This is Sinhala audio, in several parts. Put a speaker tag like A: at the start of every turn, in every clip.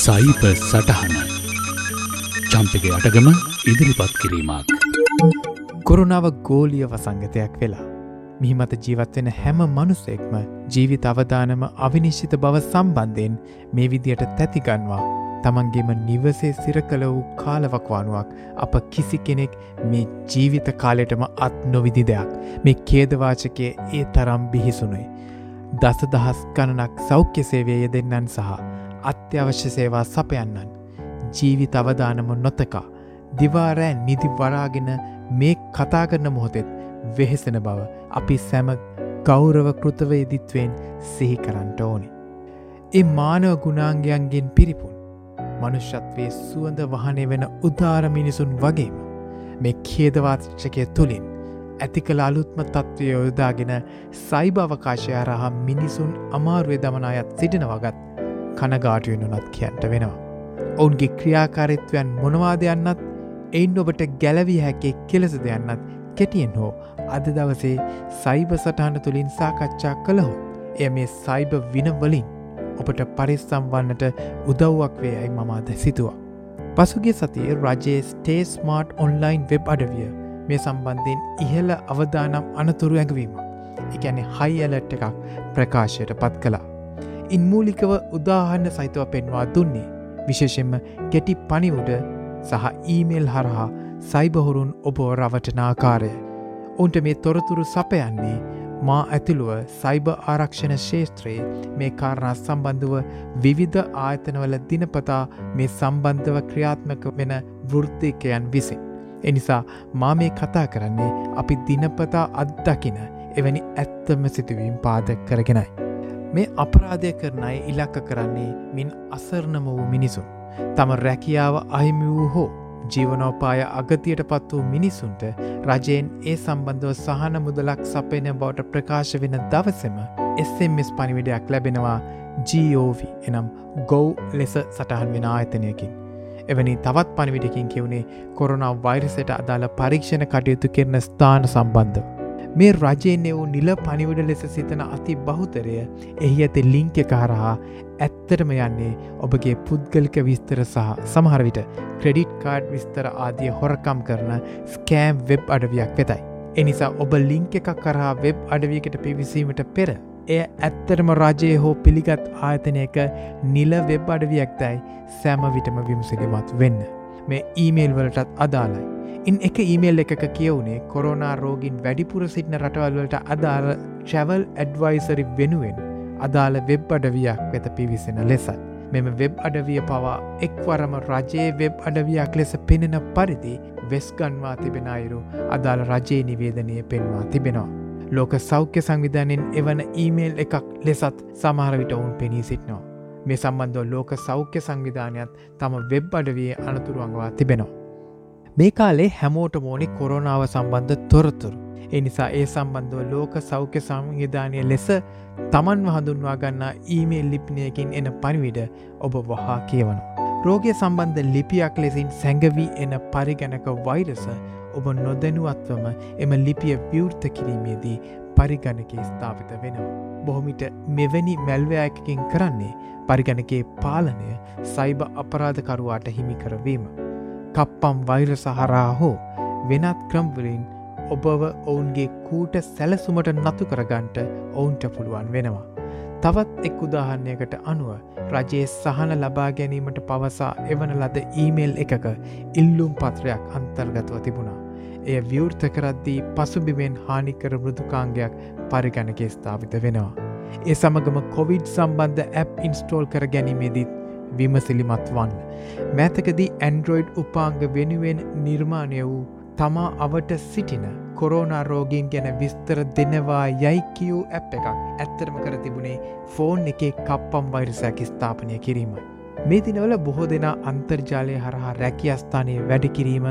A: සයිප සටහන චම්පක අටගම ඉදිරිපත් කිරීමක්.
B: කොරුණාව ගෝලිය වසංගතයක් වෙලා. මිහිමත ජීවත්වෙන හැම මනුස්සෙක්ම ජීවිත අවධානම අවිනිශ්චිත බව සම්බන්ධයෙන් මේ විදියට තැතිගන්වා තමන්ගේම නිවසේ සිර කළ වූ කාලවක්වානුවක් අප කිසි කෙනෙක් මේ ජීවිත කාලෙටම අත් නොවිදි දෙයක් මේ කේදවාචකය ඒ තරම් බිහිසුනුයි. දස දහස් ගණනක් සෞඛ්‍ය සේවය යෙදෙන්නන් සහ අත්‍යවශ්‍ය සේවා සපයන්නන් ජීවිත අවධානම නොතකා දිවාරෑ නිදි වරාගෙන මේ කතා කරන මොහොතෙත් වෙහෙසෙන බව අපි සැම ගෞරව කෘතව ඉදිත්වෙන් සිහි කරන්නට ඕනි. ඒ මානව ගුණාංගයන්ගෙන් පිරිපුන් මනුෂ්‍යත්වයේ සුවඳ වහනේ වෙන උදාර මිනිසුන් වගේම මේ කේදවාචකය තුළින් ඇති කළ අලුත්ම තත්ත්වය යොදාගෙන සයිභවකාශය අරහා මිනිසුන් අමාරුවය දමනායත් සිටින වගත් කනගාටුවෙන් නොනත් කියන්ට වෙනවා. ඔවුන්ගේ ක්‍රියාකාරිත්වයන් මොනවාදයන්නත් එයින් ඔබට ගැලවී හැකේ කෙලෙස දෙයන්නත් කෙටියෙන් හෝ අද දවසේ සයිබ සටහන තුළින් සාකච්ඡා කළහොත් එය මේ සයිබ විනවලින් ඔබට පරිස්සම් වන්නට උදව්වක් වේ ඇයි මමාද සිතුවා. පසුගේ සතිය රජයේ ස්ටේස්මාර්ට් ඔන්ලයින් වෙබ් අඩවිය මේ සම්බන්ධයෙන් ඉහළ අවදානම් අනතුරු ඇඟවීම. එකැනෙ හයි ඇලට් එකක් ප්‍රකාශයට පත් කළා. ඉන්මූලිකව උදාහන්න සහිතව පෙන්වා දුන්නේ විශේෂෙන්ම කෙටි පනිවුඩ සහ ඊමේල් හරහා සයිබහුරුන් ඔබ රවටනාකාරය. උන්ට මේ තොරතුරු සපයන්නේ මා ඇතුළුව සයිබ ආරක්ෂණ ශේත්‍රයේ මේ කාරණා සම්බන්ධව විවිධ ආයතනවල දිනපතා මේ සම්බන්ධව ක්‍රියාත්මක වෙන වෘත්තිකයන් විසින්. එනිසා මා මේ කතා කරන්නේ අපි දිනපතා අත්දකින එවැනි ඇත්තම සිදුවීම් පාදක කරගෙනයි. මේ අපරාධය කරනයි ඉලක්ක කරන්නේ මින් අසරණම වූ මිනිසුන්. තම රැකියාව අහිමි වූ හෝ ජීවනෝපාය අගතියට පත් වූ මිනිසුන්ට රජයෙන් ඒ සම්බන්ධව සහන මුදලක් සපයන බවට ප්‍රකාශ වෙන දවසම SMS පනිවිඩයක් ලැබෙනවා GOV එනම් ගෝව් ලෙස සටහන් වෙන ආයතනයකින්. එවැනි තවත් පනිවිඩකින් කිවුණේ කොරුණා වෛරසට අදාළ පරීක්ෂණ කටයුතු කරන ස්ථාන සම්බන්ධව. මේ රජයෙන් වූ නිල පනිවිඩ ලෙස සිතන අති බහුතරය එහි ඇති ලිංක කරහා ඇත්තරම යන්නේ ඔබගේ පුද්ගලික විස්තර සහ සමහරවිට ක්‍රඩිට් කාඩ් විස්තර ආදිය හොරකම් කරන ස්කෑම් වෙබ් අඩවියක් වෙතයි. එනිසා ඔබ ලිංක එකක් කරහා වෙබ් අඩවියකට පිවිසීමට පෙර එය ඇත්තරම රජයේ හෝ පිළිගත් ආයතනයක නිල වෙබ් අඩවියක් දැයි සෑම විටම විමසිලිමත් වෙන්න. මේ ඊමේල් වලටත් අදාලයි. ඉන් එක ඊමේල් එකක කියවුණේ කොරෝනා රෝගින් වැඩිපුර සිටින රටවල්වලට අදාළ ට්‍රැවල් ඇඩ්වයිසරි වෙනුවෙන් අදාළ වෙබ් අඩවියක් වෙත පිවිසෙන ලෙසයි. මෙම වෙබ් අඩවිය පවා එක්වරම රජයේ වෙබ් අඩවියක් ලෙස පෙනෙන පරිදි වෙස්ගන්වා තිබෙන අයුරු අදාළ රජයේ නිවේදනය පෙන්වා තිබෙනවා. ලෝක සෞඛ්‍ය සංවිධානෙන් එවන ඊමේල් එකක් ලෙසත් සමහරවිට ඔවුන් පෙනී සිටිනවා. මේ සම්බන්ධව ලෝක සෞඛ්‍ය සංවිධානයත් තම වෙබ් අඩවිය අනතුරුවන්වා තිබෙනවා. මේ කාලේ හැමෝට මෝනි කොරෝනාව සම්බන්ධ තොරතුරු. එනිසා ඒ සම්බන්ධව ලෝක සෞඛ්‍ය සංවිධානය ලෙස තමන් හඳුන්වා ගන්නා ඊමේල් ලිප්නයකින් එන පනිවිඩ ඔබ වහා කියවන. රෝගය සම්බන්ධ ලිපියක් ලෙසින් සැඟවී එන පරිගැනක වෛරස ඔබ නොදැනුවත්වම එම ලිපිය විවෘත කිරීමේදී පරිගණකේ ස්ථාපිත වෙනවා. බොහොමිට මෙවැනි මැල්වයකකින් කරන්නේ පරිගණකේ පාලනය සයිබ අපරාධකරුවාට හිමිකරවීම. කප්පම් වෛර සහරා හෝ වෙනත් ක්‍රම්වලින් ඔබව ඔවුන්ගේ කූට සැලසුමට නතු කරගන්ට ඔවුන්ට පුළුවන් වෙනවා. තවත් එක් උදාහරණයකට අනුව රජයේ සහන ලබා ගැනීමට පවසා එවන ලද ඊමේල් එකක ඉල්ලුම් පත්‍රයක් අන්තර්ගතව තිබුණා. එය විවෘත කරද්දී පසුබිමෙන් හානිකර මෘදුකාංගයක් පරිගණක ස්ථාවිත වෙනවා. ඒ සමගම කොවිඩ් සම්බන්ධ ඇප් ඉන්ස්ටෝල් කර ගැනීමේදීත් විමසිලිමත් වන්න. මෑතකදී ඇන්ඩරෝයිඩ් උපාංග වෙනුවෙන් නිර්මාණය වූ තමා අවට සිටින කොරෝනා රෝගීන් ගැන විස්තර දෙනවා යයි කියූ ඇප් එකක් ඇත්තරම කර තිබුණේ ෆෝන් එකේ කප්පම් වෛරසයක් ස්ථාපනය කිරීමයි. මේ දිනවල බොහෝ දෙනා අන්තර්ජාලය හරහා රැකියස්ථානය වැඩ කිරීම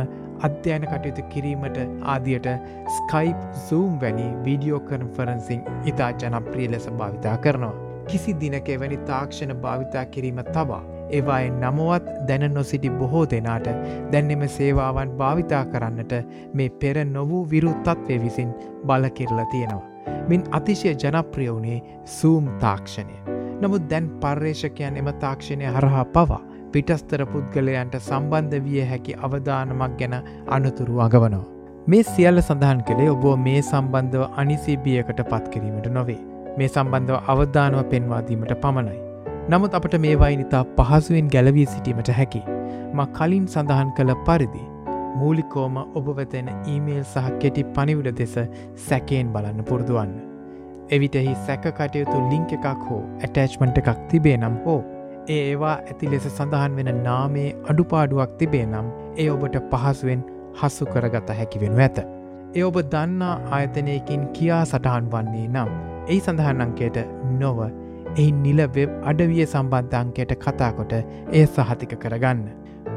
B: අධ්‍යයන කටයුතු කිරීමට ආදියට ස්කයිප් සූම් වැනි වීඩියෝ කන්ෆරන්සිං ඉතා ජනප්‍රිය ලෙස භාවිතා කරනවා. කිසි දිනක එවැනි තාක්ෂණ භාවිතා කිරීම තබා. ඒවායෙන් නමුවත් දැන නොසිටි බොහෝ දෙනාට දැන්නෙම සේවාවන් භාවිතා කරන්නට මේ පෙර නොවූ විරු තත්ත්වය විසින් බලකිරල තියෙනවා. මින් අතිශය ජනප්‍රිය වුණේ සූම් තාක්ෂණය. නමුත් දැන් පර්යේෂකයන් එම තාක්ෂණය හරහා පවා පිටස්තර පුද්ගලයන්ට සම්බන්ධ විය හැකි අවධානමක් ගැන අනතුරු අගවනවා. මේ සියල්ල සඳහන් කළේ ඔබෝ මේ සම්බන්ධව අනිසිබියකට පත් කිරීමට නොවේ. මේ සම්බන්ධව අවධානව පෙන්වාදීමට පමණයි. නමුත් අපට මේවායි නිතා පහසුවෙන් ගැලවී සිටීමට හැකි. ම කලින් සඳහන් කළ පරිදි. මූලිකෝම ඔබ වෙතෙන ඊමේල් සහ කෙටි පනිවිඩ දෙස සැකයෙන් බලන්න පුරදුවන්න. එවිටෙහි සැක කටයුතු ලිංක එකක් හෝ ඇටෑච්මන්ට එකක් තිබේ නම් හෝ ඒ ඒවා ඇති ලෙස සඳහන් වෙන නාමේ අඩුපාඩුවක් තිබේ නම් ඒ ඔබට පහසුවෙන් හස්සු කරගත හැකි වෙනු ඇත. ඒ ඔබ දන්නා ආයතනයකින් කියා සටහන් වන්නේ නම් එයි සඳහන්නංකයට නොව එහි නිල වෙබ් අඩවිය සම්බන්ධංකයට කතාකොට එය සහතික කරගන්න.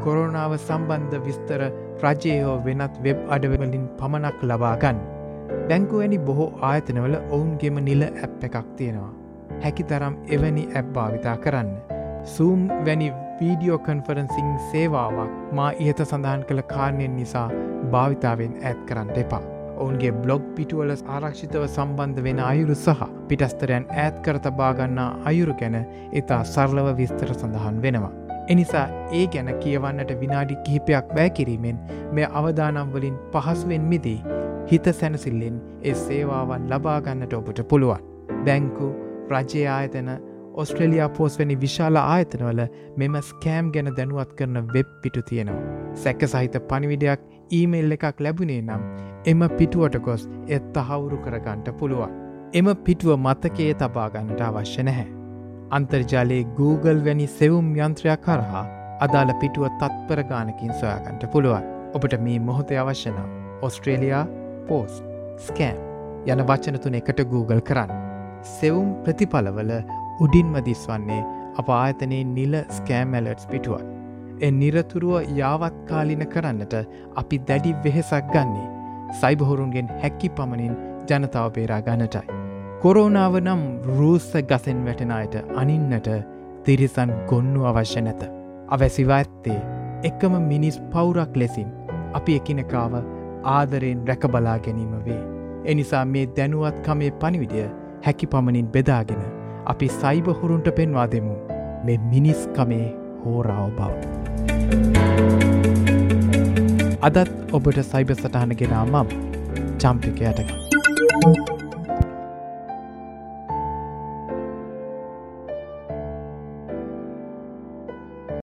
B: කොරෝනාව සම්බන්ධ විස්තර රජයෝ වෙනත් වෙබ් අඩවලින් පමණක් ලබාගන්න. බැංකුවැනි බොහෝ ආයතනවල ඔවුන්ගේම නිල ඇප් එකක් තියෙනවා. හැකි තරම් එවැනි ඇප් භාවිතා කරන්න. සූම් වැනි වීඩියෝ කන්ෆරන්සිං සේවාවක් මා ඉහත සඳහන් කළ කාරණයෙන් නිසා භාවිතාවෙන් ඇත් කරන්න එපා. ඔවුන්ගේ බ්ලොග් පිටුවල ආරක්ෂිතව සම්බන්ධ වෙන අයුරු සහ පිටස්තරයන් ඈත් කර තබාගන්නා අයුරු ගැන ඉතා සරලව විස්තර සඳහන් වෙනවා. එනිසා ඒ ගැන කියවන්නට විනාඩි කිහිපයක් බෑකිරීමෙන් මෙ අවදානම්වලින් පහසුවෙන් මිදී හිත සැනසිල්ලෙන් ඒ සේවාවන් ලබාගන්නට ඔබට පුළුවන්. බැංකු රජ්‍යආයතන ඔස්ට්‍රලියයා පෝස්වැනි විශාල ආයතනවල මෙම ස්කෑම් ගැන දැනුවත් කරන වෙබ් පිටු තියෙනවා. සැක සහිත පනිවිඩයක් ඊමේල් එකක් ලැබුණේ නම් එම පිටුවට ගොස් එත් තහවුරු කරගන්ට පුළුවන්. එම පිටුව මතකයේ තබාගන්නට අවශ්‍ය නැහැ. අන්තර්ජාලයේ Google වැනි සෙවුම් යන්ත්‍රයක් කරහා අදාළ පිටුව තත්පර ගානකින් සොයාගන්ට පුළුවන්. ඔබට මේ මොහොතේ අවශ්‍යනම් ඔස්ට්‍රේලයා පෝස්් ස්කෑම් යන වචන තුන එකට Google කරන්න. සෙවුම් ප්‍රතිඵලවල උඩින්ම දිස්වන්නේ අප ආයතනයේ නිල ස්කෑමැලට්ස් පිටුවත්. එ නිරතුරුව යාවත්කාලින කරන්නට අපි දැඩි වෙහෙසක් ගන්නේ සයිබහොරුන්ගෙන් හැකි පමණින් ජනතාව පේරා ගණටයි. කොරෝනාව නම් රූස්ස ගසෙන් වැටෙනයට අනින්නට තිරිසන් ගොන්නු අවශ්‍ය නැත. අවැසිවා ඇත්තේ එකම මිනිස් පවුරක් ලෙසින් අපි එකිනකාව ආදරයෙන් රැකබලා ගැනීම වේ. එනිසා මේ දැනුවත්කමේ පනිවිඩිය හැකි පමණින් බෙදාගෙන අපි සයිබහුරුන්ට පෙන්වා දෙමු මෙ මිනිස්කමේ හෝරාව බව. අදත් ඔබට සයිබ සටහන ගෙනා මම් චම්පික යටක.